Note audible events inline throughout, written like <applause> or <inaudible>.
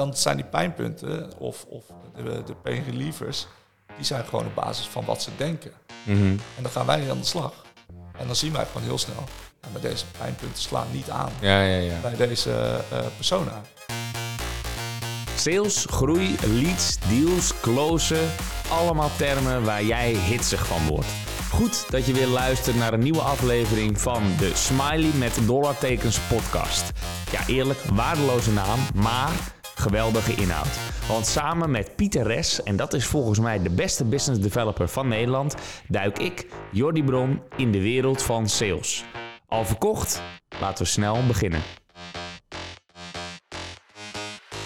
dan zijn die pijnpunten of, of de, de pain relievers, die zijn gewoon op basis van wat ze denken. Mhm. En dan gaan wij aan de slag. En dan zien wij gewoon heel snel, ja, maar deze pijnpunten slaan niet aan Ja, ja, ja. bij deze eh, persona. Sales, groei, leads, deals, closen. Allemaal termen waar jij hitsig van wordt. Goed dat je weer luistert naar een nieuwe aflevering van de Smiley met dollartekens podcast. Ja, eerlijk, waardeloze naam, maar geweldige inhoud. Want samen met Pieter Res, en dat is volgens mij de beste business developer van Nederland, duik ik, Jordi Bron, in de wereld van sales. Al verkocht? Laten we snel beginnen.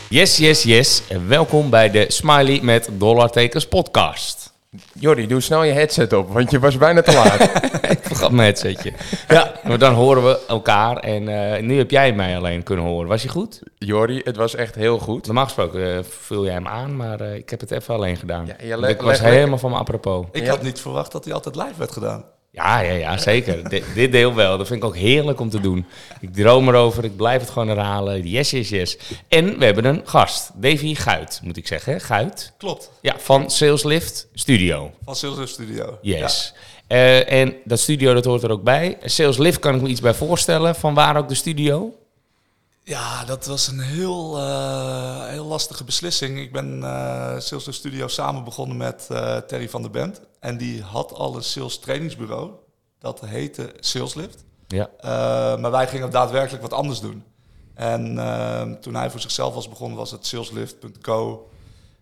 Yes, yes, yes. En welkom bij de Smiley met dollartekens podcast. Jordi, doe snel je headset op, want je was bijna te laat. <laughs> Ik vergat mijn headsetje. Ja, maar dan horen we elkaar. En eh, nu heb jij mij alleen kunnen horen. Was je goed? Jordi, het was echt heel goed. Normaal gesproken eh, vul jij hem aan, maar eh, ik heb het even alleen gedaan. Ja, ik was leg- helemaal van mijn apropos. Ik had niet verwacht dat hij altijd live werd gedaan. Ja, ja, ja, zeker. dit, dit deel wel. Dat vind ik ook heerlijk om te doen. Ik droom erover, ik blijf het gewoon herhalen. Yes, yes, yes. En we hebben een gast, Davy Guit, moet ik zeggen. Guit. Klopt, Ja, van Saleslift Studio. van Sales Studio. Yes. Eh, en dat studio, dat hoort er ook bij. Saleslift kan ik me iets bij voorstellen. Van waar ook de studio? Ja, dat was een heel, eh, heel lastige beslissing. Ik ben eh Sales Studio samen begonnen met Terry van der Bent. En die had al een sales trainingsbureau. Dat heette Saleslift. Ja. Maar wij gingen daadwerkelijk wat anders doen. En toen hij voor zichzelf was begonnen, was het saleslift.co.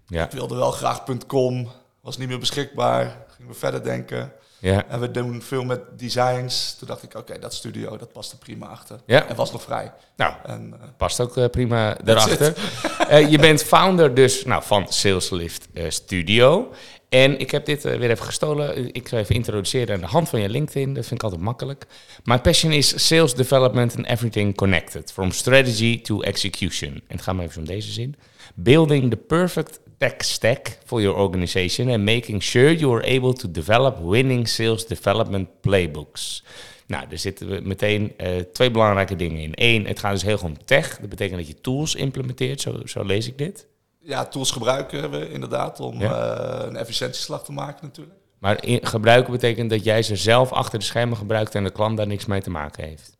Ja. Ik wilde wel graag .com, was niet meer beschikbaar. Gingen we verder denken. Ja. En we doen veel met designs. Toen dacht ik, oké, dat studio, dat past er prima achter. Ja. En was nog vrij. Nou, En, eh, past ook eh, prima daarachter. <laughs> Eh, je bent founder dus nou, van Saleslift Studio. En ik heb dit weer even gestolen. Ik ga even introduceren aan de hand van je LinkedIn. Dat vind ik altijd makkelijk. My passion is sales development and everything connected. From strategy to execution. En het gaat maar even om deze zin. Building the perfect tech stack for your organization and making sure you are able to develop winning sales development playbooks. Nou, er zitten we meteen eh, twee belangrijke dingen in. Eén, het gaat dus heel erg om tech. Dat betekent dat je tools implementeert, zo, zo lees ik dit. ja, tools gebruiken we inderdaad om Ja. eh, een efficiëntieslag te maken natuurlijk. Maar in, gebruiken betekent dat jij ze zelf achter de schermen gebruikt en de klant daar niks mee te maken heeft.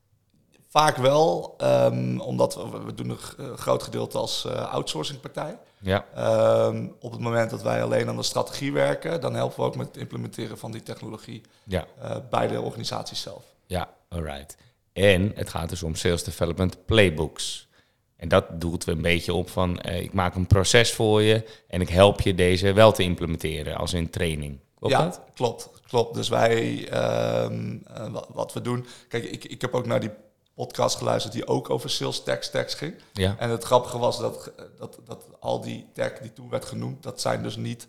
Vaak wel, ehm, omdat we, we doen een groot gedeelte als eh outsourcingpartij. Ja, Ehm, op het moment dat wij alleen aan de strategie werken, dan helpen we ook met het implementeren van die technologie ja, eh, bij de organisatie zelf. ja, alright. En het gaat dus om sales development playbooks. En dat doelt we een beetje op van, eh, ik maak een proces voor je en ik help je deze wel te implementeren als in training. Klopt ja, dat? klopt, klopt. Dus wij, ehm, eh, wat, wat we doen, kijk, ik, ik heb ook naar die podcast geluisterd die ook over sales tech stacks ging. Ja, En het grappige was dat, dat, dat al die tech die toen werd genoemd, dat zijn dus niet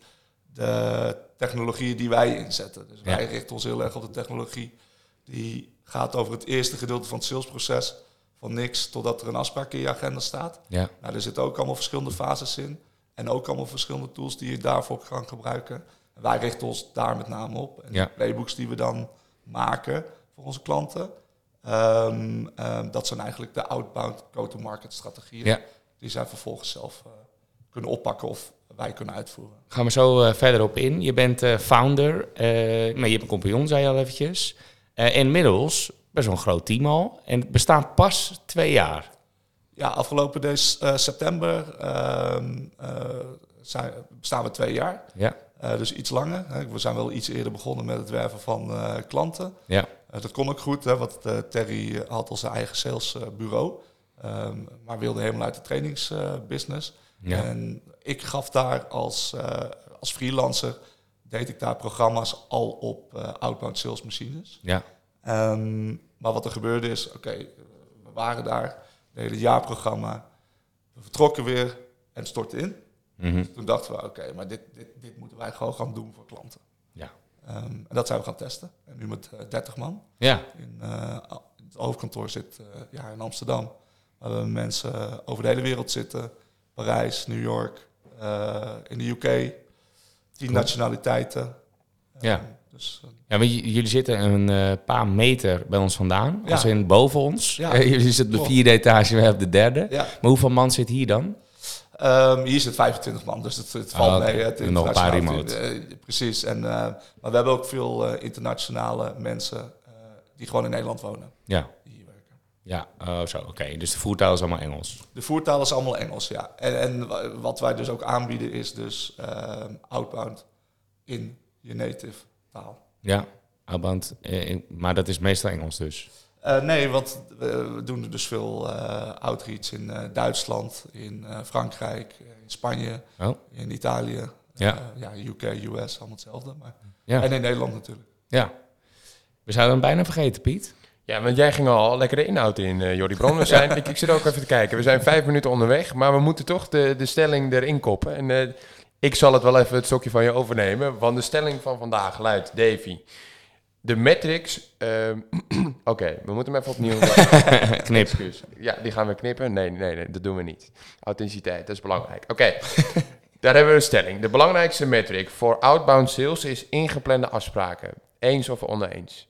de technologieën die wij inzetten. Dus Ja. wij richten ons heel erg op de technologie die gaat over het eerste gedeelte van het salesproces. Van niks totdat er een afspraak in je agenda staat. ja, Nou, er zitten ook allemaal verschillende fases in. En ook allemaal verschillende tools die je daarvoor kan gebruiken. En wij richten ons daar met name op. En Ja. de playbooks die we dan maken voor onze klanten, ehm, ehm, dat zijn eigenlijk de outbound go-to-market strategieën. ja. Die zij vervolgens zelf eh, kunnen oppakken of wij kunnen uitvoeren. Gaan we zo eh, verder op in. Je bent eh, founder, maar je hebt een compagnon, zei je al eventjes. Inmiddels best wel een groot team al. En het bestaat pas twee jaar. Ja, afgelopen eh, september ehm, eh, zijn, bestaan we twee jaar. Ja, dus iets langer. Hè. We zijn wel iets eerder begonnen met het werven van klanten. ja, dat kon ook goed, hè, want eh, Terry eh, had al zijn eigen salesbureau. Ehm, maar wilde helemaal uit de trainingsbusiness. Ja. En ik gaf daar als, eh, als freelancer, deed ik daar programma's al op eh, outbound sales machines. ja, Ehm, maar wat er gebeurde is, oké, we waren daar, deden het jaarprogramma. We vertrokken weer en stortte in. Mhm. Toen dachten we, oké, maar dit, dit, dit moeten wij gewoon gaan doen voor klanten. Ja. Ehm, en dat zijn we gaan testen. En nu met eh, 30 man. ja. In, eh, het hoofdkantoor zit eh, ja, in Amsterdam. Waar we mensen over de hele wereld zitten. Parijs, New York, eh, in de UK. Tien nationaliteiten. Ja. Eh, dus, eh, Ja, maar j- jullie zitten een eh, paar meter bij ons vandaan. Ja. Als in boven ons. Ja. Eh, <laughs> jullie zitten op de vierde etage, wij op de derde. ja. Maar hoeveel man zit hier dan? Ehm, hier zit 25 man, dus het, het valt Ah, oké. mee. Het En nog een paar remote. eh, precies. En, eh, maar we hebben ook veel eh, internationale mensen die gewoon in Nederland wonen. Ja, Die hier werken. ja. Oh, zo. Oké, dus de voertaal is allemaal Engels. De voertaal is allemaal Engels, ja. En, en wa- wat wij dus ook aanbieden is dus ehm, outbound in je native taal. Ja, outbound. maar dat is meestal Engels dus. Eh, nee, want we, we doen er dus veel eh, outreach in eh, Duitsland, in eh, Frankrijk, in Spanje, Oh, in Italië. Ja. Ja, UK, US, allemaal hetzelfde. Maar... ja. En in Nederland natuurlijk. ja. We zouden hem bijna vergeten, Piet. Ja, want jij ging al lekker de inhoud in, eh Jordi Bron. We zijn, <laughs> ik, ik zit ook even te kijken. We zijn vijf minuten onderweg, maar we moeten toch de, de stelling erin koppen. En eh, ik zal het wel even het stokje van je overnemen. Want de stelling van vandaag luidt, Davy. De metrics... ehm, <clears throat> Oké, we moeten hem even opnieuw... <laughs> Knip. Excuus. Ja, die gaan we knippen. Nee, nee, nee, dat doen we niet. Authenticiteit, dat is belangrijk. Oké, <laughs> daar hebben we een stelling. De belangrijkste metric voor outbound sales is ingeplande afspraken. Eens of oneens?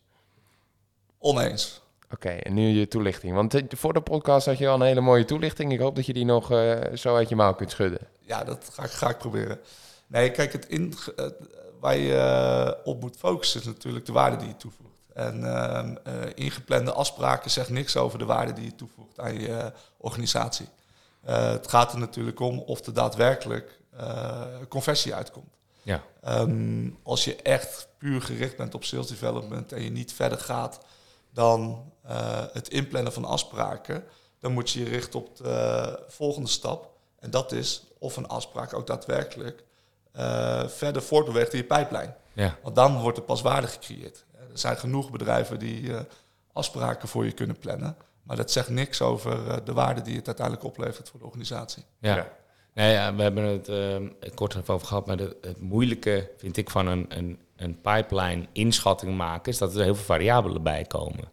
Oneens. Oké, en nu je toelichting. Want eh, voor de podcast had je al een hele mooie toelichting. Ik hoop dat je die nog eh, zo uit je mouw kunt schudden. Ja, dat ga ik, ga ik proberen. Nee, kijk, het in, eh, waar je op moet focussen is natuurlijk de waarde die je toevoegt. En ehm, eh, ingeplande afspraken zegt niks over de waarde die je toevoegt aan je organisatie. Het gaat er natuurlijk om of er daadwerkelijk conversie uitkomt. Ja. Ehm, als je echt puur gericht bent op sales development en je niet verder gaat dan eh, het inplannen van afspraken, dan moet je je richten op de eh, volgende stap. En dat is of een afspraak ook daadwerkelijk eh, verder voortbeweegt in je pijplijn. Ja. Want dan wordt er pas waarde gecreëerd. Er zijn genoeg bedrijven die eh, afspraken voor je kunnen plannen. Maar dat zegt niks over eh, de waarde die het uiteindelijk oplevert voor de organisatie. Ja. Ja. Nou ja, we hebben het ehm, kort over gehad, maar het moeilijke vind ik van een, een, een pipeline inschatting maken, is dat er heel veel variabelen bij komen.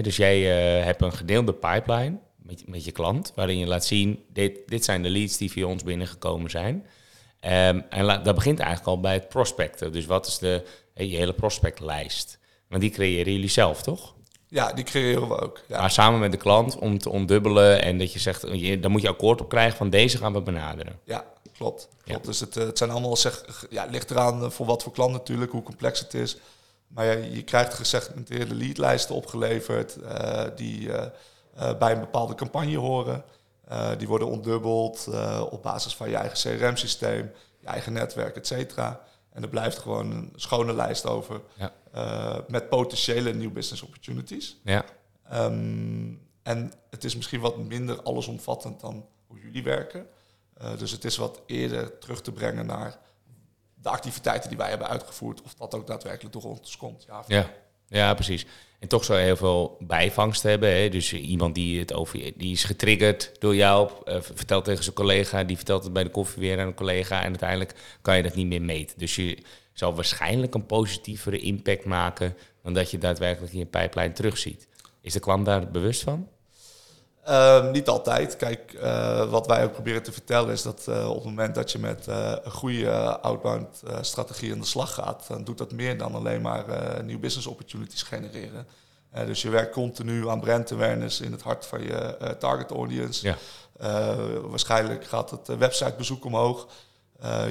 Dus jij eh, hebt een gedeelde pipeline met, met je klant, waarin je laat zien, dit, dit zijn de leads die via ons binnengekomen zijn. Ehm, en dat begint eigenlijk al bij het prospecten. Dus wat is de, je hele prospectlijst? Want die creëren jullie zelf, toch? Ja, die creëren we ook. Ja. Maar samen met de klant om te ontdubbelen en dat je zegt, dan moet je akkoord op krijgen van deze gaan we benaderen. Ja, klopt. Ja. klopt. Dus het, eh, het zijn allemaal, zeg, ja, het ligt eraan eh, voor wat voor klant natuurlijk, hoe complex het is. Maar ja, je krijgt gesegmenteerde leadlijsten opgeleverd eh, die bij een bepaalde campagne horen. Die worden ontdubbeld op basis van je eigen CRM-systeem, je eigen netwerk, et cetera. En er blijft gewoon een schone lijst over Ja. eh, met potentiële nieuw business opportunities. Ja, Ehm, en het is misschien wat minder allesomvattend dan hoe jullie werken. Eh, dus het is wat eerder terug te brengen naar de activiteiten die wij hebben uitgevoerd. Of dat ook daadwerkelijk door ons komt. Ja, ja. ja, precies. En toch zou je heel veel bijvangst hebben. Hè? Dus iemand die het over die is getriggerd door jou, eh, vertelt tegen zijn collega, die vertelt het bij de koffie weer aan een collega. En uiteindelijk kan je dat niet meer meten. Dus je zal waarschijnlijk een positievere impact maken dan dat je daadwerkelijk in je pijplijn terugziet. Is de klant daar bewust van? Ehm, niet altijd. Kijk, eh, wat wij ook proberen te vertellen is dat eh, op het moment dat je met eh, een goede outbound strategie aan de slag gaat, dan doet dat meer dan alleen maar eh nieuw business opportunities genereren. Dus je werkt continu aan brand awareness in het hart van je target audience. Ja. Waarschijnlijk gaat het websitebezoek omhoog.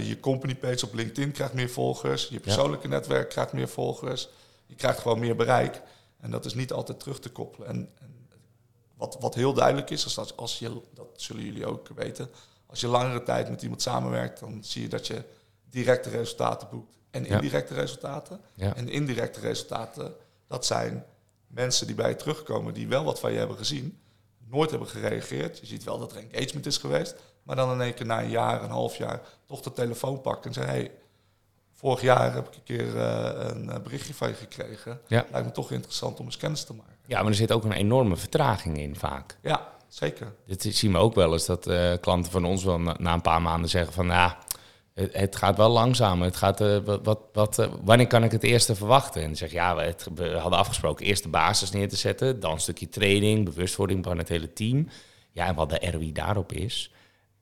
Je company page op LinkedIn krijgt meer volgers. Je persoonlijke netwerk krijgt meer volgers. Je krijgt gewoon meer bereik. En dat is niet altijd terug te koppelen. En, en wat, wat heel duidelijk is, is dat als je, dat zullen jullie ook weten, als je langere tijd met iemand samenwerkt, dan zie je dat je directe resultaten boekt en Ja. indirecte resultaten. Ja. En indirecte resultaten, dat zijn mensen die bij je terugkomen, die wel wat van je hebben gezien, nooit hebben gereageerd. Je ziet wel dat er engagement is geweest, maar dan in één keer na een jaar, een half jaar, toch de telefoon pakken en zeggen, hey, vorig jaar heb ik een keer eh, een eh, berichtje van je gekregen. Ja. Lijkt me toch interessant om eens kennis te maken. Ja, maar er zit ook een enorme vertraging in vaak. Ja, zeker. Dit zien we ook wel eens dat eh, klanten van ons wel na, na een paar maanden zeggen van ja, het, het gaat wel langzamer. Het gaat, eh, wat, wat, wat, eh, wanneer kan ik het eerste verwachten? En dan zeg je, ja, we, hadden afgesproken eerst de basis neer te zetten, dan een stukje training, bewustwording van het hele team. Ja, en wat de ROI daarop is.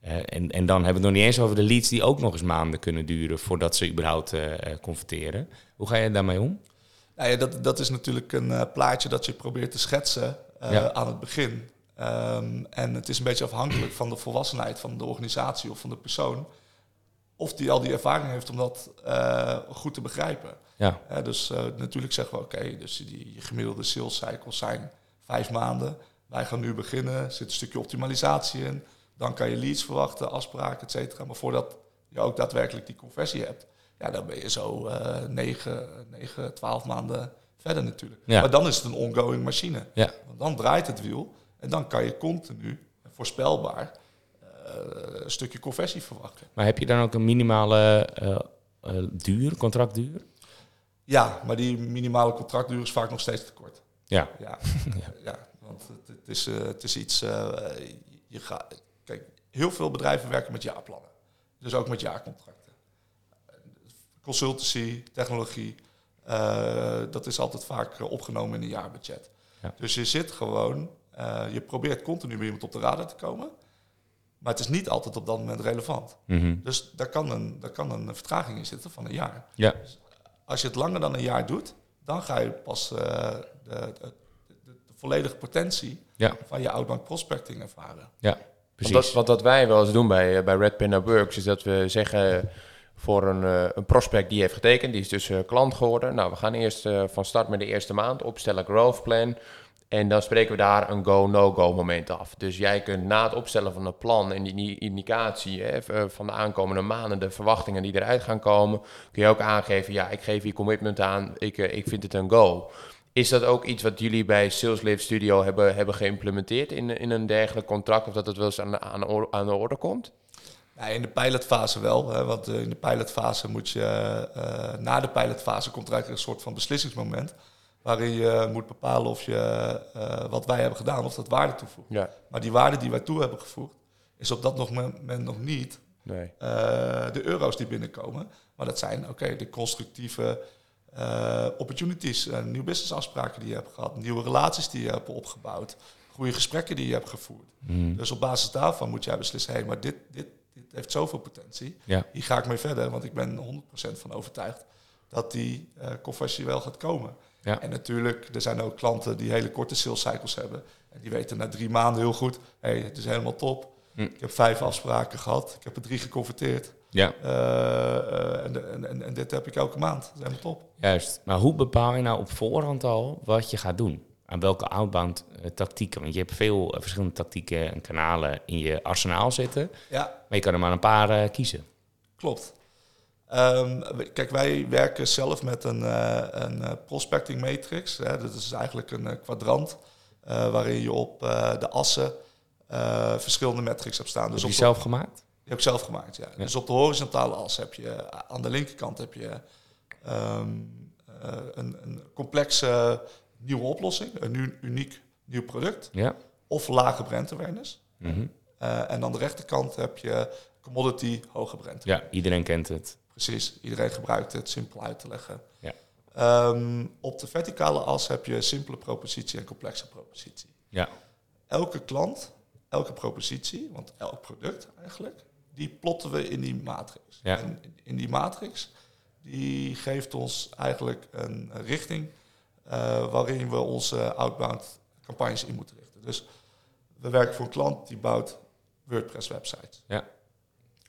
En, en dan hebben we het nog niet eens over de leads die ook nog eens maanden kunnen duren voordat ze überhaupt converteren. Hoe ga je daarmee om? Nou ja, dat, dat is natuurlijk een eh, plaatje dat je probeert te schetsen eh, Ja. aan het begin. Ehm, en het is een beetje afhankelijk van de volwassenheid van de organisatie of van de persoon. Of die al die ervaring heeft om dat eh, goed te begrijpen. Ja. Dus natuurlijk zeggen we, oké, dus die gemiddelde sales cycles zijn vijf maanden. Wij gaan nu beginnen, er zit een stukje optimalisatie in. Dan kan je leads verwachten, afspraken, et cetera. Maar voordat je ook daadwerkelijk die conversie hebt, ja, dan ben je zo eh 9, 9, 12 maanden verder natuurlijk. Ja. Maar dan is het een ongoing machine. Ja. Want dan draait het wiel en dan kan je continu, voorspelbaar, eh, een stukje conversie verwachten. Maar heb je dan ook een minimale eh, duur, contractduur? Ja, maar die minimale contractduur is vaak nog steeds te kort. Ja. Ja, <laughs> ja. want het, het is, het is iets. je gaat, kijk, heel veel bedrijven werken met jaarplannen. Dus ook met jaarcontracten. Consultancy, technologie, eh, dat is altijd vaak eh, opgenomen in een jaarbudget. Ja. Dus je zit gewoon, eh, je probeert continu bij iemand op de radar te komen. Maar het is niet altijd op dat moment relevant. Mhm. Dus daar kan, een, daar kan een vertraging in zitten van een jaar. Ja. Als je het langer dan een jaar doet, dan ga je pas eh, de, de, de, de volledige potentie Ja. van je outbound prospecting ervaren. Ja, precies. Want, dat, wat wij wel eens doen bij, bij Red Pen at Works is dat we zeggen voor een, eh, een prospect die heeft getekend, die is dus eh, klant geworden. Nou, we gaan eerst eh, van start met de eerste maand opstellen growth plan. En dan spreken we daar een go, no-go moment af. Dus jij kunt na het opstellen van een plan en die indicatie hè, van de aankomende maanden, de verwachtingen die eruit gaan komen, kun je ook aangeven, ja, ik geef hier commitment aan, ik, ik vind het een go. Is dat ook iets wat jullie bij SalesLift Studio hebben, hebben geïmplementeerd in, in een dergelijk contract? Of dat het wel eens aan aan aan de orde komt? Ja, in de pilotfase wel, hè, want eh, in de pilotfase moet je, eh, na de pilotfase komt er eigenlijk een soort van beslissingsmoment. Waarin je moet bepalen of je eh, wat wij hebben gedaan, of dat waarde toevoegt. Ja, Maar die waarde die wij toe hebben gevoegd, is op dat nog moment nog niet nee. de euro's die binnenkomen. Maar dat zijn oké de constructieve opportunities, nieuwe businessafspraken die je hebt gehad, nieuwe relaties die je hebt opgebouwd, goede gesprekken die je hebt gevoerd. Mhm. Dus op basis daarvan moet jij beslissen, hé, maar dit, dit, dit heeft zoveel potentie. Ja. Hier ga ik mee verder, want ik ben 100% van overtuigd dat die eh conversie wel gaat komen. Ja. En natuurlijk, er zijn ook klanten die hele korte sales cycles hebben. En die weten na drie maanden heel goed, hé, het is helemaal top. Hm. Ik heb vijf afspraken gehad, ik heb er drie geconverteerd. Ja, Eh, eh, en, en, en dit heb ik elke maand. Dat is helemaal top. juist. Maar hoe bepaal je nou op voorhand al wat je gaat doen? Aan welke outbound eh, tactieken? Want je hebt veel eh, verschillende tactieken en kanalen in je arsenaal zitten. Ja, Maar je kan er maar een paar eh, kiezen. klopt. Ehm, kijk, wij werken zelf met een, een prospecting matrix. Hè. Dat is eigenlijk een kwadrant waarin je op de assen verschillende metrics hebt staan. Dus Heb op je de- zelf gemaakt? Die heb ik zelf gemaakt, ja. Dus op de horizontale as heb je, aan de linkerkant heb je ehm, eh, een, een complexe nieuwe oplossing, een uniek nieuw product Ja. of lage brand awareness. Mhm. Eh, en aan de rechterkant heb je commodity, hoge brand. Ja, iedereen kent het. Precies, iedereen gebruikt het, simpel uit te leggen. Ja. Ehm, op de verticale as heb je simpele propositie en complexe propositie. Ja. Elke klant, elke propositie, want elk product eigenlijk, die plotten we in die matrix. Ja. En in die matrix, die geeft ons eigenlijk een richting waarin we onze outbound campagnes in moeten richten. Dus we werken voor een klant die bouwt WordPress websites. Ja.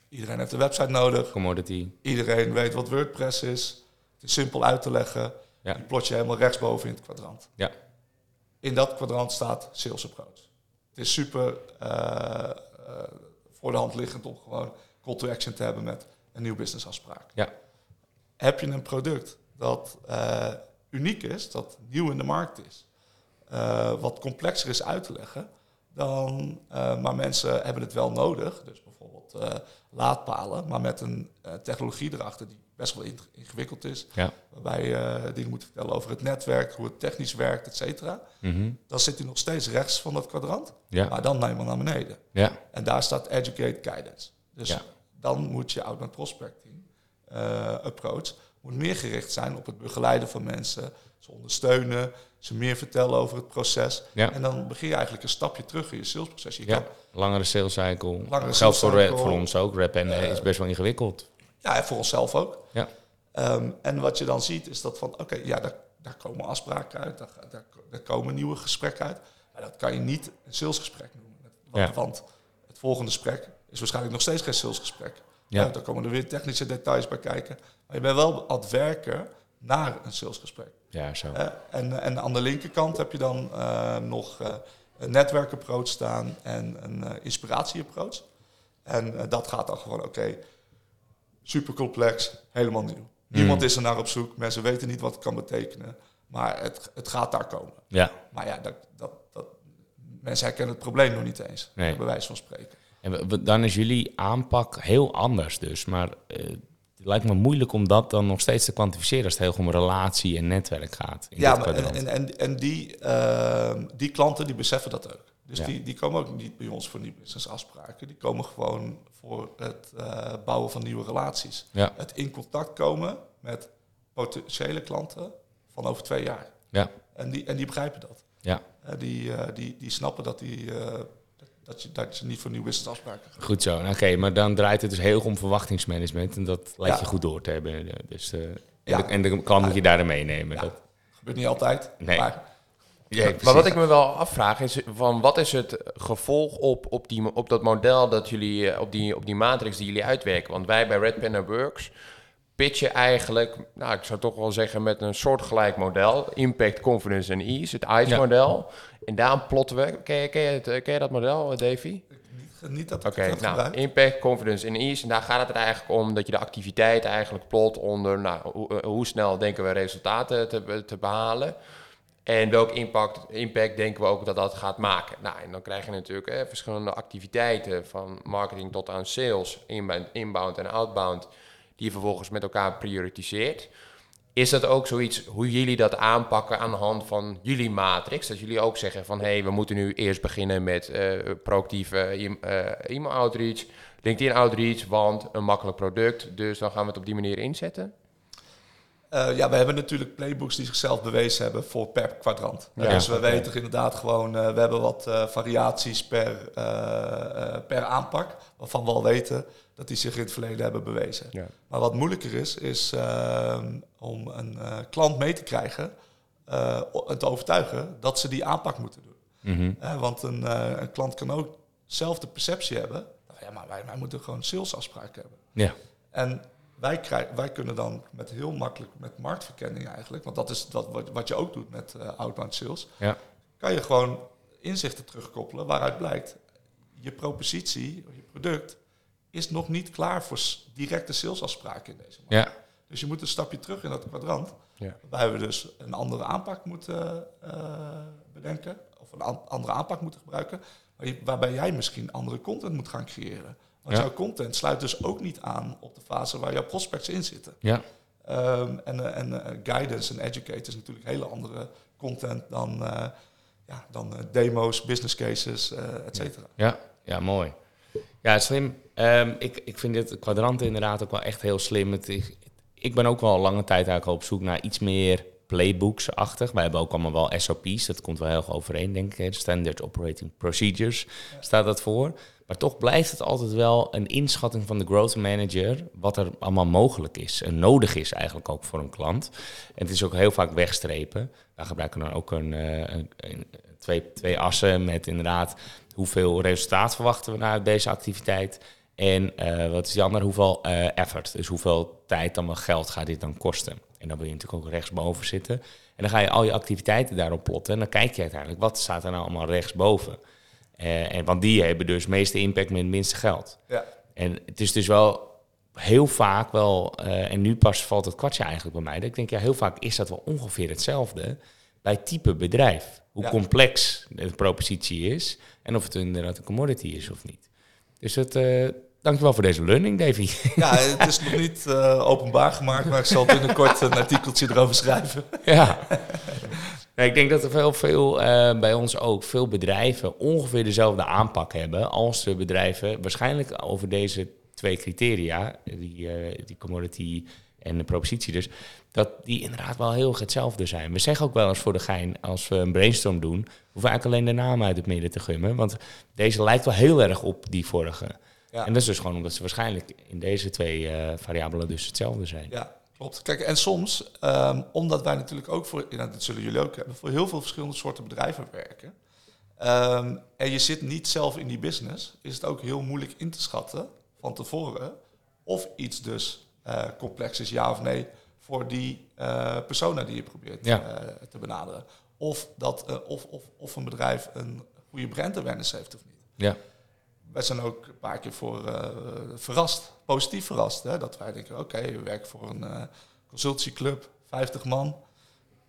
Iedereen heeft een website nodig. Commodity. Iedereen weet wat WordPress is. Het is simpel uit te leggen. Ja. Die plot je helemaal rechtsboven in het kwadrant. Ja. In dat kwadrant staat sales approach. Het is super eh, eh, voor de hand liggend om gewoon call to action te hebben met een nieuw businessafspraak. Ja. Heb je een product dat eh, uniek is, dat nieuw in de markt is, eh, wat complexer is uit te leggen, dan, eh, maar mensen hebben het wel nodig, dus bijvoorbeeld eh, laadpalen, maar met een technologie erachter die best wel ing- ingewikkeld is, Ja. waarbij je dingen moet vertellen over het netwerk, hoe het technisch werkt, et cetera. Mhm. Dan zit hij nog steeds rechts van dat kwadrant, Ja. maar dan helemaal naar beneden. Ja. En daar staat educate guidance. Dus dan moet je outbound prospecting approach moet meer gericht zijn op het begeleiden van mensen, ze ondersteunen, ze meer vertellen over het proces. Ja. En dan begin je eigenlijk een stapje terug in je salesproces. Je Ja. kan, Langere sales cycle. Langere Geldt voor, voor ons ook. Rap en eh, is best wel ingewikkeld. ja, en voor onszelf ook. Ja. Ehm, en wat je dan ziet is dat van, oké, ja, daar, daar komen afspraken uit, daar, daar, daar komen nieuwe gesprekken uit. Ja, dat kan je niet een salesgesprek noemen. Want, Ja. want het volgende gesprek is waarschijnlijk nog steeds geen salesgesprek. Ja. Dan komen er weer technische details bij kijken. Maar je bent wel aan het werken naar een salesgesprek. Ja, zo. En, en aan de linkerkant heb je dan eh, nog eh, een netwerkapproach staan en een eh inspiratieapproach. En dat gaat dan gewoon, oké, super complex, helemaal nieuw. Niemand is er naar op zoek, mensen weten niet wat het kan betekenen, maar het, het gaat daar komen. Ja. Maar ja, dat, dat, dat, mensen herkennen het probleem nog niet eens, Nee. bij wijze van spreken. En dan is jullie aanpak heel anders dus. Maar eh, het lijkt me moeilijk om dat dan nog steeds te kwantificeren als het heel om relatie en netwerk gaat. In Ja, maar en, en, en, die, ehm, die klanten die beseffen dat ook. Dus Ja. die, die komen ook niet bij ons voor nieuwe businessafspraken. Die komen gewoon voor het eh, bouwen van nieuwe relaties. Ja. Het in contact komen met potentiële klanten van over twee jaar. Ja, En die, en die begrijpen dat. ja, Eh, die, die, die snappen dat, die, dat, je, dat je niet voor nieuwe businessafspraken gaat. goed zo. Nou, Oké, maar dan draait het dus heel om verwachtingsmanagement. En dat lijkt Ja. je goed door te hebben. Dus, eh, en, Ja. de, en de klant moet je daarin meenemen. Ja. Dat, gebeurt niet altijd. Nee. Maar ja, maar wat ik me wel afvraag is, van wat is het gevolg op, op, die, op dat model dat jullie, eh, op die, op die matrix die jullie uitwerken? Want wij bij Red Pen Works pitchen eigenlijk, nou ik zou toch wel zeggen met een soortgelijk model, Impact, Confidence en Ease, het ICE-model. En daarom plotten we, ken je, ken je, het, eh, ken je dat model, eh, Davy? niet, niet dat Oké, ik het heb nou, gebruikt. impact, confidence en ease. En daar gaat het er eigenlijk om dat je de activiteit eigenlijk plot onder nou, hoe, eh, hoe snel denken we resultaten te, te behalen. En welk impact, impact denken we ook dat dat gaat maken. Nou, en dan krijg je natuurlijk eh, verschillende activiteiten van marketing tot aan sales, inbound, inbound en outbound, die je vervolgens met elkaar prioritiseert. Is dat ook zoiets hoe jullie dat aanpakken aan de hand van jullie matrix? Dat jullie ook zeggen van hé, hey, we moeten nu eerst beginnen met eh proactieve eh, e-mail outreach, LinkedIn outreach, want een makkelijk product. Dus dan gaan we het op die manier inzetten. Eh, ja, we hebben natuurlijk playbooks die zichzelf bewezen hebben voor per kwadrant. Ja. dus we weten inderdaad gewoon, eh, we hebben wat eh, variaties per, eh, eh, per aanpak, waarvan we al weten dat die zich in het verleden hebben bewezen. Ja. Maar wat moeilijker is, is ehm, om een eh, klant mee te krijgen eh, en te overtuigen dat ze die aanpak moeten doen. Mhm. Want een, eh, een klant kan ook zelf de perceptie hebben, nou ja, maar wij, wij moeten gewoon salesafspraken hebben. Ja, En wij, krijgen, wij kunnen dan met heel makkelijk, met marktverkenning eigenlijk, want dat is wat, wat, wat je ook doet met eh, outbound sales, ja, kan je gewoon inzichten terugkoppelen waaruit blijkt, je propositie, je product, is nog niet klaar voor directe salesafspraken in deze markt. ja, Dus je moet een stapje terug in dat kwadrant, Ja. waarbij we dus een andere aanpak moeten eh, bedenken, of een an- andere aanpak moeten gebruiken, waarbij jij misschien andere content moet gaan creëren. Want Ja. jouw content sluit dus ook niet aan op de fase waar jouw prospects in zitten. ja, Ehm, en eh, en eh, guidance en educate is natuurlijk hele andere content dan, eh, ja, dan demo's, business cases, et cetera. ja, ja, mooi. Ja, slim. Ehm, ik, ik vind dit kwadrant inderdaad ook wel echt heel slim. Het, is- ik ben ook wel al lange tijd eigenlijk op zoek naar iets meer playbooks-achtig. Wij hebben ook allemaal wel SOP's, dat komt wel heel erg overeen, denk ik. Standard Operating Procedures staat dat voor. Maar toch blijft het altijd wel een inschatting van de growth manager... wat er allemaal mogelijk is en nodig is eigenlijk ook voor een klant. En het is ook heel vaak wegstrepen. Daar gebruiken we dan ook een, eh, een, twee, twee assen met inderdaad... hoeveel resultaat verwachten we uit deze activiteit... En eh, wat is die andere? Hoeveel eh, effort? Dus hoeveel tijd dan wel geld gaat dit dan kosten? En dan wil je natuurlijk ook rechtsboven zitten. En dan ga je al je activiteiten daarop plotten. En dan kijk je uiteindelijk, wat staat er nou allemaal rechtsboven? Eh en, want die hebben dus meeste impact met het minste geld. Ja. En het is dus wel heel vaak wel, eh, en nu pas valt het kwartje eigenlijk bij mij. Dat ik denk, ja, heel vaak is dat wel ongeveer hetzelfde bij type bedrijf. Hoe Ja. complex de propositie is en of het inderdaad een commodity is of niet. Dus het, eh dankjewel voor deze learning, Davy. Ja, het is nog niet openbaar gemaakt, maar ik zal binnenkort een artikeltje erover schrijven. ja. <laughs> Ik denk dat er veel, veel eh, bij ons ook, veel bedrijven ongeveer dezelfde aanpak hebben als de bedrijven waarschijnlijk over deze twee criteria, die, eh, die commodity en de propositie dus, dat die inderdaad wel heel erg hetzelfde zijn. We zeggen ook wel eens voor de gein, als we een brainstorm doen, hoeven we eigenlijk alleen de naam uit het midden te gummen, want deze lijkt wel heel erg op die vorige. Ja. En dat is dus gewoon omdat ze waarschijnlijk in deze twee eh, variabelen dus hetzelfde zijn. Ja, klopt. Kijk, en soms, ehm, omdat wij natuurlijk ook voor, ja, dat zullen jullie ook hebben, voor heel veel verschillende soorten bedrijven werken, Ehm, en je zit niet zelf in die business, is het ook heel moeilijk in te schatten van tevoren of iets dus eh, complex is, ja of nee, voor die eh, persona die je probeert Ja. eh, te benaderen. Of, dat, of, of, of een bedrijf een goede brand awareness heeft of niet. Ja. Wij zijn ook een paar keer voor eh, verrast, positief verrast. Hè? Dat wij denken, oké, we werken voor een eh consultieclub, 50 man.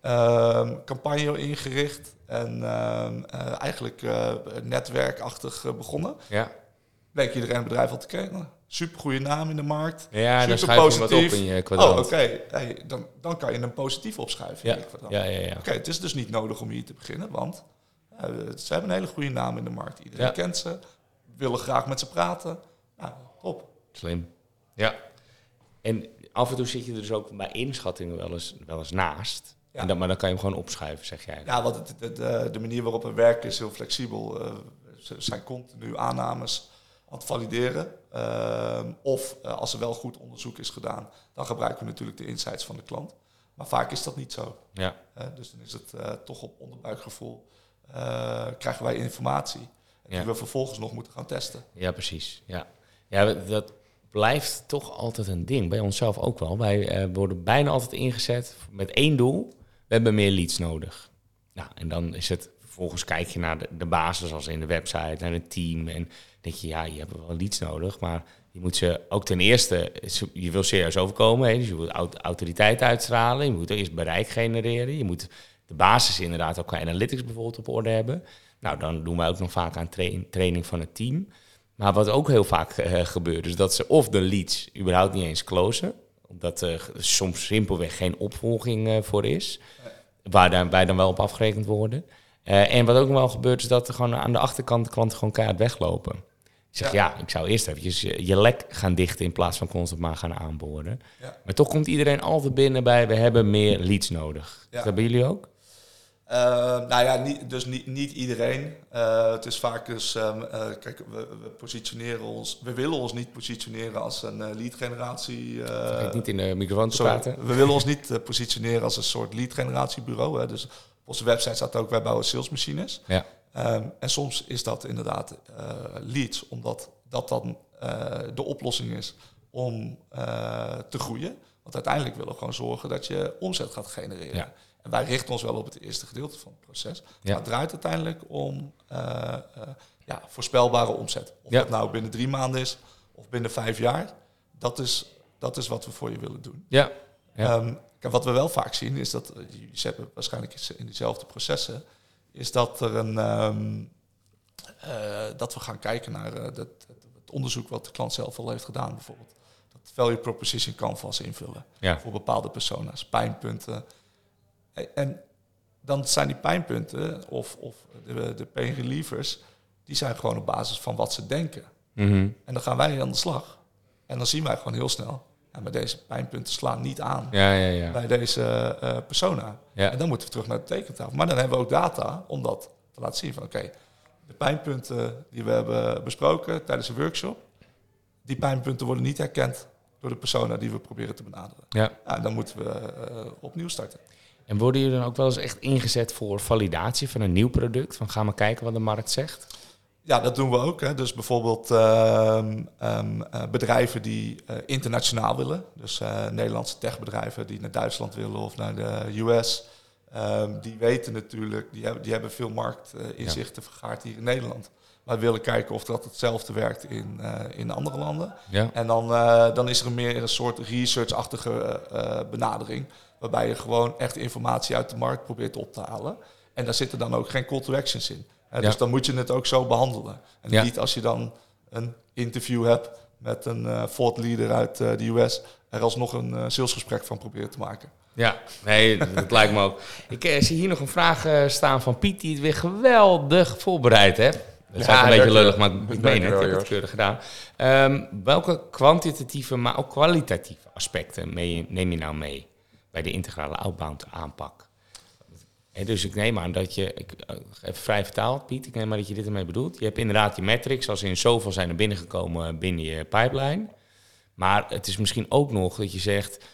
Ehm, campagne ingericht en ehm, eh, eigenlijk netwerkachtig begonnen. Ja, Bleek iedereen het bedrijf al te kennen. Super goede naam in de markt. ja schuif je wat op in je Oh, kwadrant. oké. Hey, dan, dan kan je een positief opschuiven. Ja, ja, ja. ja. Oké, het is dus niet nodig om hier te beginnen, want ze hebben een hele goede naam in de markt. Iedereen Ja. kent ze, willen graag met ze praten. Nou, top. Slim. Ja. En af en toe zit je er dus ook bij inschattingen wel eens, wel eens naast. Ja. En dan, maar dan kan je hem gewoon opschuiven, zeg jij. Ja, want het, het- de, de manier waarop we werken is heel flexibel. Eh, ze zijn continu aannames aan het valideren. Ehm, of eh, als er wel goed onderzoek is gedaan, dan gebruiken we natuurlijk de insights van de klant. Maar vaak is dat niet zo. Ja. Eh, dus dan is het eh, toch op onderbuikgevoel. eh, krijgen wij informatie die we vervolgens nog moeten gaan testen. Ja, precies. Ja, ja dat blijft toch altijd een ding. Bij onszelf ook wel. Wij eh, worden bijna altijd ingezet met één doel. We hebben meer leads nodig. Nou, en dan is het... Vervolgens kijk je naar de, de basis, als in de website, naar het team. En denk je, ja, je hebt wel leads nodig. Maar je moet ze ook ten eerste... Je wil serieus overkomen. Hè? Dus je moet aut- autoriteit uitstralen. Je moet eerst bereik genereren. Je moet de basis inderdaad ook qua analytics bijvoorbeeld op orde hebben. Nou, dan doen wij ook nog vaak aan train- training van het team. Maar wat ook heel vaak eh, gebeurt, is dat ze of de leads überhaupt niet eens closen. Omdat er soms simpelweg geen opvolging eh, voor is. Waar dan, wij dan wel op afgerekend worden. Eh, en wat ook nog wel gebeurt, is dat er gewoon aan de achterkant de klanten gewoon keihard weglopen. Ik zeg, ja, ik zou eerst eventjes je, je lek gaan dichten in plaats van constant maar gaan aanboren. Ja. Maar toch komt iedereen altijd binnen bij, we hebben meer leads nodig. Ja. Dat hebben jullie ook? Eh, nou ja, niet, dus niet, niet iedereen. Eh, het is vaak dus, ehm, eh, kijk, we, we positioneren ons, we willen ons niet positioneren als een eh, lead generatie. Vergeet niet in de microfoon praten. we willen ons niet positioneren als een soort lead generatiebureau. Hè. Dus op onze website staat ook, wij bouwen salesmachines. Ja. Ehm, en soms is dat inderdaad leads, omdat dat dan de oplossing is om te groeien. Want uiteindelijk willen we gewoon zorgen dat je omzet gaat genereren. Ja. En wij richten ons wel op het eerste gedeelte van het proces. Ja. Het draait uiteindelijk om eh, eh, ja, voorspelbare omzet. Of Ja. dat nou binnen drie maanden is of binnen vijf jaar. Dat is, dat is wat we voor je willen doen. Ja. Ja. Ehm, kijk, wat we wel vaak zien is dat, eh, jullie hebben waarschijnlijk in diezelfde processen, is dat er een, ehm, eh, dat we gaan kijken naar dat, het, onderzoek wat de klant zelf al heeft gedaan, bijvoorbeeld. Dat value proposition canvas invullen voor bepaalde persona's, pijnpunten. En, dan zijn die pijnpunten of, of de, de pain relievers, die zijn gewoon op basis van wat ze denken. Mhm. En dan gaan wij aan de slag. En dan zien wij gewoon heel snel, ja, maar deze pijnpunten slaan niet aan Ja, ja, ja. bij deze eh, persona. En dan moeten we terug naar de tekentafel. Maar dan hebben we ook data om dat te laten zien van oké, de pijnpunten die we hebben besproken tijdens de workshop, die pijnpunten worden niet herkend door de persona die we proberen te benaderen. ja. Ja, dan moeten we eh, opnieuw starten. En worden jullie dan ook wel eens echt ingezet voor validatie van een nieuw product? Van ga maar kijken wat de markt zegt? Ja, dat doen we ook. Hè. Dus bijvoorbeeld ehm, ehm, eh, bedrijven die eh, internationaal willen. Dus eh, Nederlandse techbedrijven die naar Duitsland willen of naar de US. ehm, die weten natuurlijk, die hebben, die hebben veel marktinzichten vergaard hier in Nederland. Maar we willen kijken of dat hetzelfde werkt in, eh, in andere landen. Ja. En dan, eh, dan is er meer een soort research-achtige eh, benadering. Waarbij je gewoon echt informatie uit de markt probeert op te halen. En daar zitten dan ook geen call to actions in. Hè, Ja. Dus dan moet je het ook zo behandelen. En Ja. niet als je dan een interview hebt met een thought leader uit de US... er alsnog een salesgesprek van proberen te maken. Ja, nee, <laughs> dat lijkt me ook. Ik zie hier nog een vraag staan van Piet, die het weer geweldig voorbereid heeft. Dat is Ja, eigenlijk een beetje lullig, maar wel. ik meen het. Ik heb het keurig gedaan. Ehm, welke kwantitatieve, maar ook kwalitatieve aspecten mee- neem je nou mee bij de integrale outbound aanpak? En dus ik neem aan dat je, ik, eh, even vrij vertaald Piet, ik neem aan dat je dit ermee bedoelt. Je hebt inderdaad je metrics, als in zoveel zijn er binnengekomen binnen je pipeline. Maar het is misschien ook nog dat je zegt,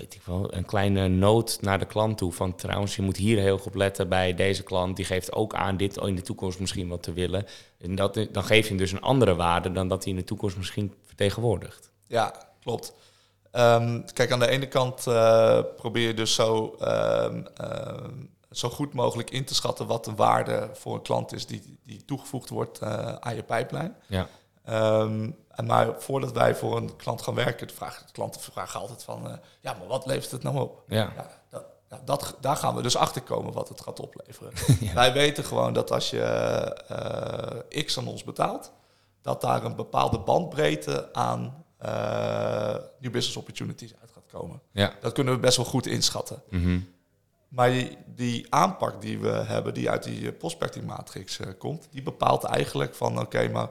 weet ik wel, een kleine noot naar de klant toe. Van trouwens, je moet hier heel goed op letten bij deze klant. Die geeft ook aan dit in de toekomst misschien wat te willen. En dat, dan geef je hem dus een andere waarde dan dat hij in de toekomst misschien vertegenwoordigt. Ja, klopt. Ehm, kijk, aan de ene kant uh, probeer je dus zo, ehm, ehm, zo goed mogelijk in te schatten wat de waarde voor een klant is die, die toegevoegd wordt uh, aan je pijplijn. Ja. En maar voordat wij voor een klant gaan werken, de, vraag, de klanten vragen altijd van, uh, ja, maar wat levert het nou op? Ja. ja dat, daar gaan we dus achter komen wat het gaat opleveren. <laughs> Wij weten gewoon dat als je X aan ons betaalt, dat daar een bepaalde bandbreedte aan uh, new business opportunities uit gaat komen. Ja. Dat kunnen we best wel goed inschatten. Mm Maar die, die, aanpak die we hebben, die uit die prospecting matrix uh, komt, die bepaalt eigenlijk van oké, maar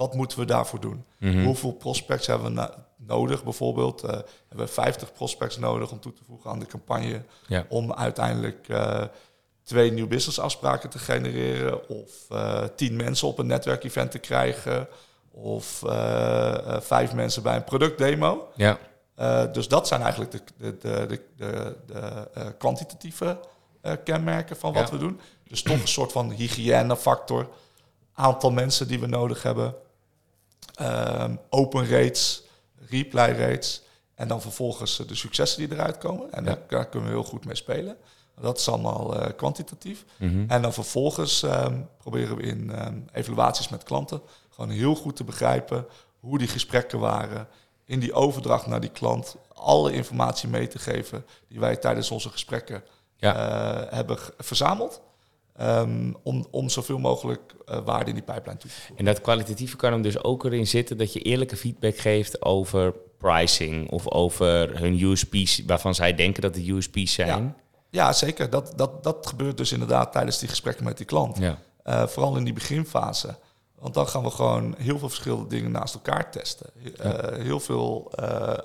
wat moeten we daarvoor doen? Mhm. Hoeveel prospects hebben we nodig? Bijvoorbeeld uh, hebben we 50 prospects nodig om toe te voegen aan de campagne, ja. om uiteindelijk twee nieuw business afspraken te genereren of tien mensen op een netwerkevent te krijgen of uh, vijf mensen bij een productdemo. Ja. Uh, dus dat zijn eigenlijk de, de, de, de, de kwantitatieve kenmerken van wat ja. we doen. Dus toch een soort van hygiënefactor. Aantal mensen die we nodig hebben. Um, open rates, reply rates. En dan vervolgens de successen die eruit komen. En Ja. daar kunnen we heel goed mee spelen. Dat is allemaal uh, kwantitatief. Mhm. En dan vervolgens um, proberen we in um, evaluaties met klanten gewoon heel goed te begrijpen hoe die gesprekken waren. In die overdracht naar die klant alle informatie mee te geven die wij tijdens onze gesprekken Ja. uh, hebben verzameld. Um, om, om zoveel mogelijk uh, waarde in die pijplijn toe te voegen. En dat kwalitatieve kan hem dus ook erin zitten dat je eerlijke feedback geeft over pricing of over hun USP's waarvan zij denken dat de USP's zijn. Ja. Ja, zeker. Dat, dat, dat gebeurt dus inderdaad tijdens die gesprekken met die klant. Ja. Uh, vooral in die beginfase. Want dan gaan we gewoon heel veel verschillende dingen naast elkaar testen. Uh, heel veel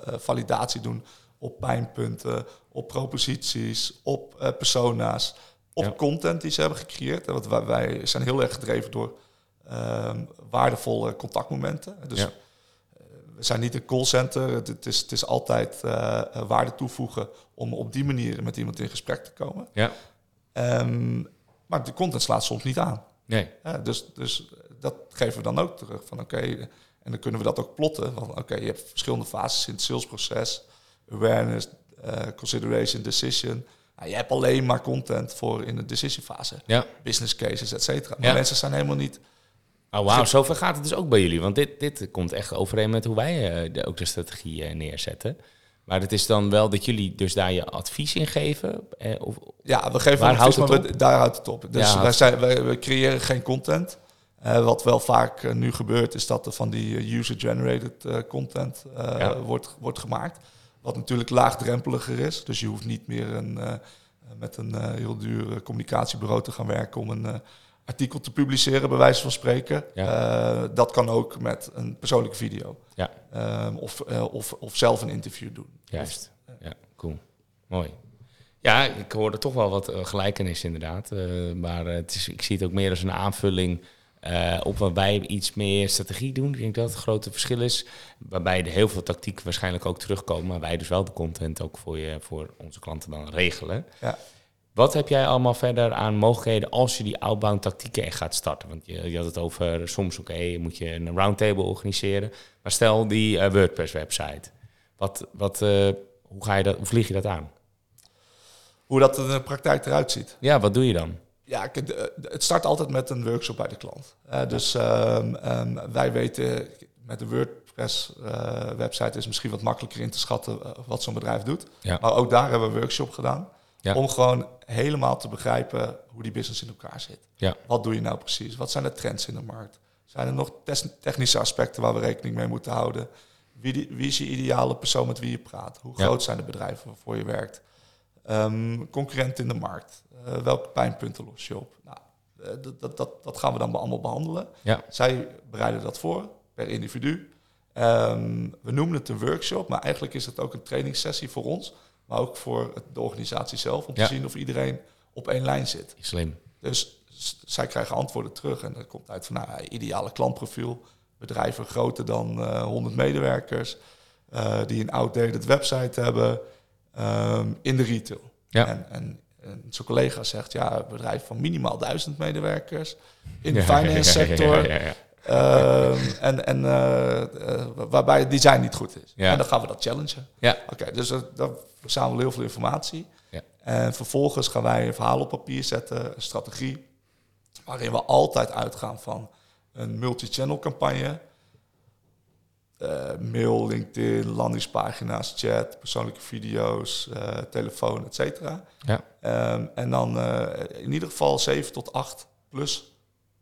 validatie doen op pijnpunten, op proposities, op persona's, op Ja. content die ze hebben gecreëerd. Want wij, wij zijn heel erg gedreven door ehm, waardevolle contactmomenten. Dus Ja. we zijn niet een callcenter. Het, het, is, het is altijd uh, waarde toevoegen om op die manier met iemand in gesprek te komen. Ja. Um, maar de content slaat soms niet aan. Nee. Ja, dus, dus dat geven we dan ook terug. Van oké, en dan kunnen we dat ook plotten. Van oké, je hebt verschillende fases in het salesproces. Awareness, uh, consideration, decision. Nou, je hebt alleen maar content voor in de decision fase. Ja. Business cases, et cetera. Maar Ja. mensen zijn helemaal niet... Oh, wauw, zover gaat het dus ook bij jullie. Want dit, dit komt echt overeen met hoe wij eh, de, ook de strategie eh, neerzetten. Maar het is dan wel dat jullie dus daar je advies in geven? Eh, of, Ja, we geven Waar advies, houdt maar het we- daar houdt het op. Dus Ja, wij, zijn, wij, creëren geen content. Wat wel vaak nu gebeurt, is dat er van die user-generated content Ja. wordt, wordt gemaakt. Wat natuurlijk laagdrempeliger is. Dus je hoeft niet meer een, eh, met een eh, heel duur eh, communicatiebureau te gaan werken om een artikel te publiceren, bij wijze van spreken. Dat kan ook met een persoonlijke video. Ja. Ehm, of, of, of zelf een interview doen. Juist. Ja, cool. Mooi. Ja, ik hoorde toch wel wat gelijkenis inderdaad. Maar het is, ik zie het ook meer als een aanvulling eh, op waarbij we iets meer strategie doen. Ik denk dat het grote verschil is. Waarbij er heel veel tactieken waarschijnlijk ook terugkomen. Maar wij dus wel de content ook voor, je, voor onze klanten dan regelen. Ja. Wat heb jij allemaal verder aan mogelijkheden als je die outbound tactieken echt gaat starten? Want je, je had het over soms, oké, moet je een roundtable organiseren. Maar stel die eh, WordPress website. Wat, wat, eh, hoe, ga je dat, hoe vlieg je dat aan? Hoe dat er in de praktijk eruit ziet. Ja, wat doe je dan? Ja, de- het start altijd met een workshop bij de klant. Eh, dus ehm, ehm, wij weten met de WordPress-website is misschien wat makkelijker in te schatten eh, wat zo'n bedrijf doet. Ja. Maar ook daar hebben we een workshop gedaan. Ja. Om gewoon helemaal te begrijpen hoe die business in elkaar zit. Ja. Wat doe je nou precies? Wat zijn de trends in de markt? Zijn er nog technische aspecten waar we rekening mee moeten houden? Wie, die- wie is je ideale persoon met wie je praat? Hoe groot zijn de bedrijven waarvoor je werkt? Ehm concurrent in de markt. Eh, welke pijnpunten los je op? Nou, eh, dat, dat, dat, dat gaan we dan allemaal behandelen. Ja. Zij bereiden dat voor per individu. Ehm, we noemen het een workshop, maar eigenlijk is het ook een trainingssessie voor ons, maar ook voor de organisatie zelf, om Ja. te zien of iedereen op één lijn zit. Slim. Dus zij krijgen antwoorden terug en dat komt uit van nou, ideale klantprofiel, bedrijven groter dan eh 100 medewerkers, eh, die een outdated website hebben, ehm, in de retail. Ja. En, en, en zijn collega zegt, ja, een bedrijf van minimaal duizend medewerkers in de Ja, finance sector. ja, en en eh, eh, waarbij het design niet goed is. En dan gaan we dat challengen. Ja. Oké, dus dan verzamelen we heel veel informatie. Ja. En vervolgens gaan wij een verhaal op papier zetten, een strategie, waarin we altijd uitgaan van een multi-channel campagne. Eh, mail, LinkedIn, landingspagina's, chat, persoonlijke video's, eh, telefoon, et cetera. Ja. Ehm, en dan eh, in ieder geval 7 tot 8 plus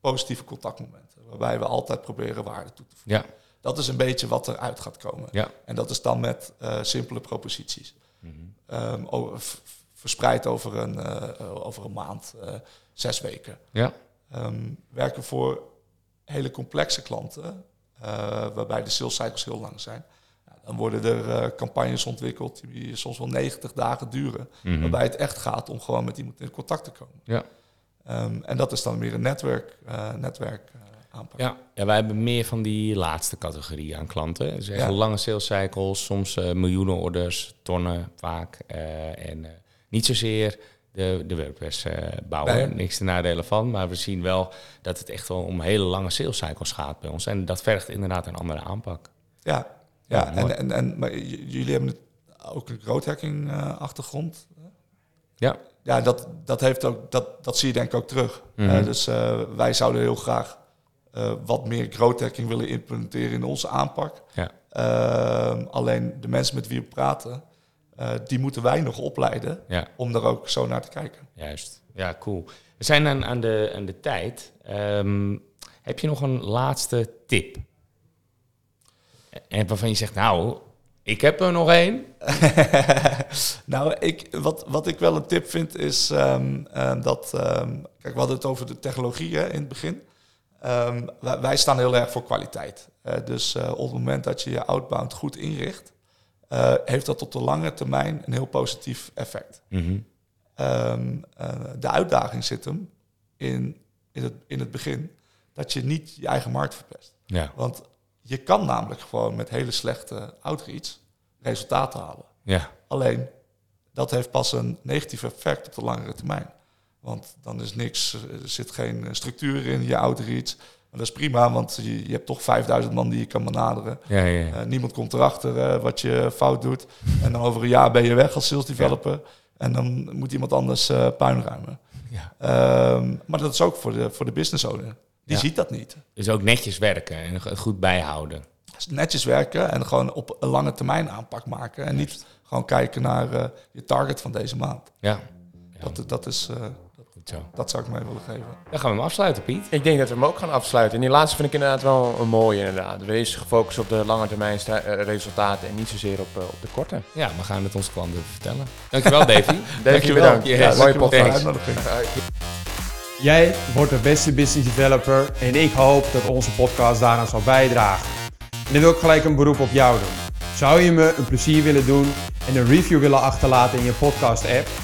positieve contactmomenten. Waarbij we altijd proberen waarde toe te voegen. Ja. Dat is een beetje wat eruit gaat komen. Ja. En dat is dan met simpele proposities. Mhm. Ehm, o- v- verspreid over een, over een maand, zes weken. Ja. Ehm, werken voor hele complexe klanten, waarbij de sales cycles heel lang zijn. Dan worden er eh, campagnes ontwikkeld die soms wel 90 dagen duren. Mhm. Waarbij het echt gaat om gewoon met iemand in contact te komen. Ja. Ehm, en dat is dan meer een netwerk, eh, netwerk eh, aanpak. Ja. ja, wij hebben meer van die laatste categorie aan klanten. Dus echt Ja. lange sales cycles, soms eh, miljoenen orders, tonnen vaak. eh, en eh, niet zozeer de, de WordPress eh, bouwen, Nee. niks te nadelen van. Maar we zien wel dat het echt wel om hele lange sales cycles gaat bij ons. En dat vergt inderdaad een andere aanpak. Ja, ja, en, en, en maar jullie hebben het ook een growth hacking eh, achtergrond. Ja. Ja, dat, dat, heeft ook, dat, dat zie je denk ik ook terug. Mhm. Eh, dus eh, wij zouden heel graag wat meer growth hacking willen implementeren in onze aanpak. Ja. Ehm, alleen de mensen met wie we praten, eh, die moeten wij nog opleiden Ja. om daar ook zo naar te kijken. Juist. Ja, cool. We zijn aan, aan, de, aan de tijd. Ehm, heb je nog een laatste tip? En waarvan je zegt, nou, ik heb er nog één. <laughs> nou, ik, wat, wat ik wel een tip vind is ehm, ehm, dat... ehm, kijk, we hadden het over de technologie hè, in het begin. Wij, wij staan heel erg voor kwaliteit. Eh, dus eh, op het moment dat je je outbound goed inricht... eh, heeft dat op de lange termijn een heel positief effect. Mhm. Ehm, eh, de uitdaging zit hem in, in, het, in het begin... dat je niet je eigen markt verpest. Ja, Want je kan namelijk gewoon met hele slechte outreach resultaten halen. ja, Alleen, dat heeft pas een negatief effect op de langere termijn. Want dan is niks, er zit geen structuur in je outreach. Maar dat is prima, want je, je hebt toch 5000 man die je kan benaderen. ja, ja. ja. Eh, niemand komt erachter eh, wat je fout doet. En dan over een jaar ben je weg als sales developer. En dan moet iemand anders eh puin ruimen. Ja. Ehm, maar dat is ook voor de, voor de business owner. Die ziet dat niet. Dus ook netjes werken en goed bijhouden. Netjes werken en gewoon op een lange termijn aanpak maken. En niet gewoon kijken naar je target van deze maand. Ja, Dat, dat, is, zo. dat zou ik mee willen geven. Dan gaan we hem afsluiten, Piet. Ik denk dat we hem ook gaan afsluiten. En die laatste vind ik inderdaad wel een mooie inderdaad. Wees gefocust op de lange termijn eh, resultaten en niet zozeer op, eh, op de korte. Ja, we gaan het onze klanten vertellen. Dankjewel, Davy. <laughs> Dankjewel. bedankt. Yes. Ja, mooie podcast. Jij wordt de beste business developer en ik hoop dat onze podcast daaraan zal bijdragen. En dan wil ik gelijk een beroep op jou doen. Zou je me een plezier willen doen en een review willen achterlaten in je podcast app?